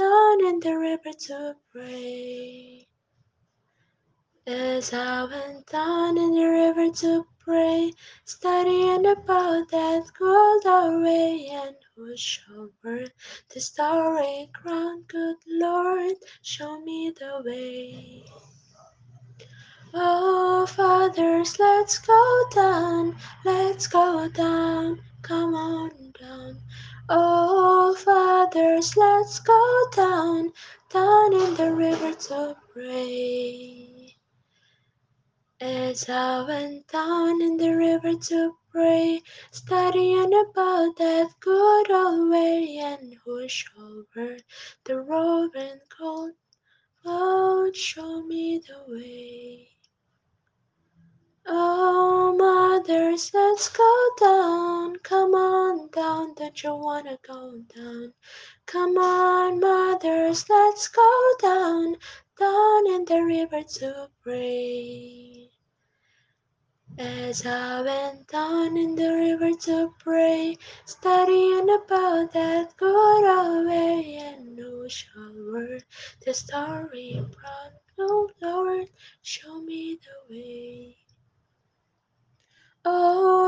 down in the river to pray. As I went down in the river to pray, studying about that good way, and who shall wear the starry crown? Good Lord, show me the way. Oh, fathers, let's go down, let's go down, come on down. Oh, fathers, let's go down, down in the river to pray. As I went down in the river to pray, studying about that good old way, and who shall wear the and coat? Lord, show me the way. Oh, mothers, let's go down. Come on down, don't you wanna go down? Come on, mothers, let's go down, down in the river to pray. As I went down in the river to pray, studying about that good old way, and no shall wear the story brown.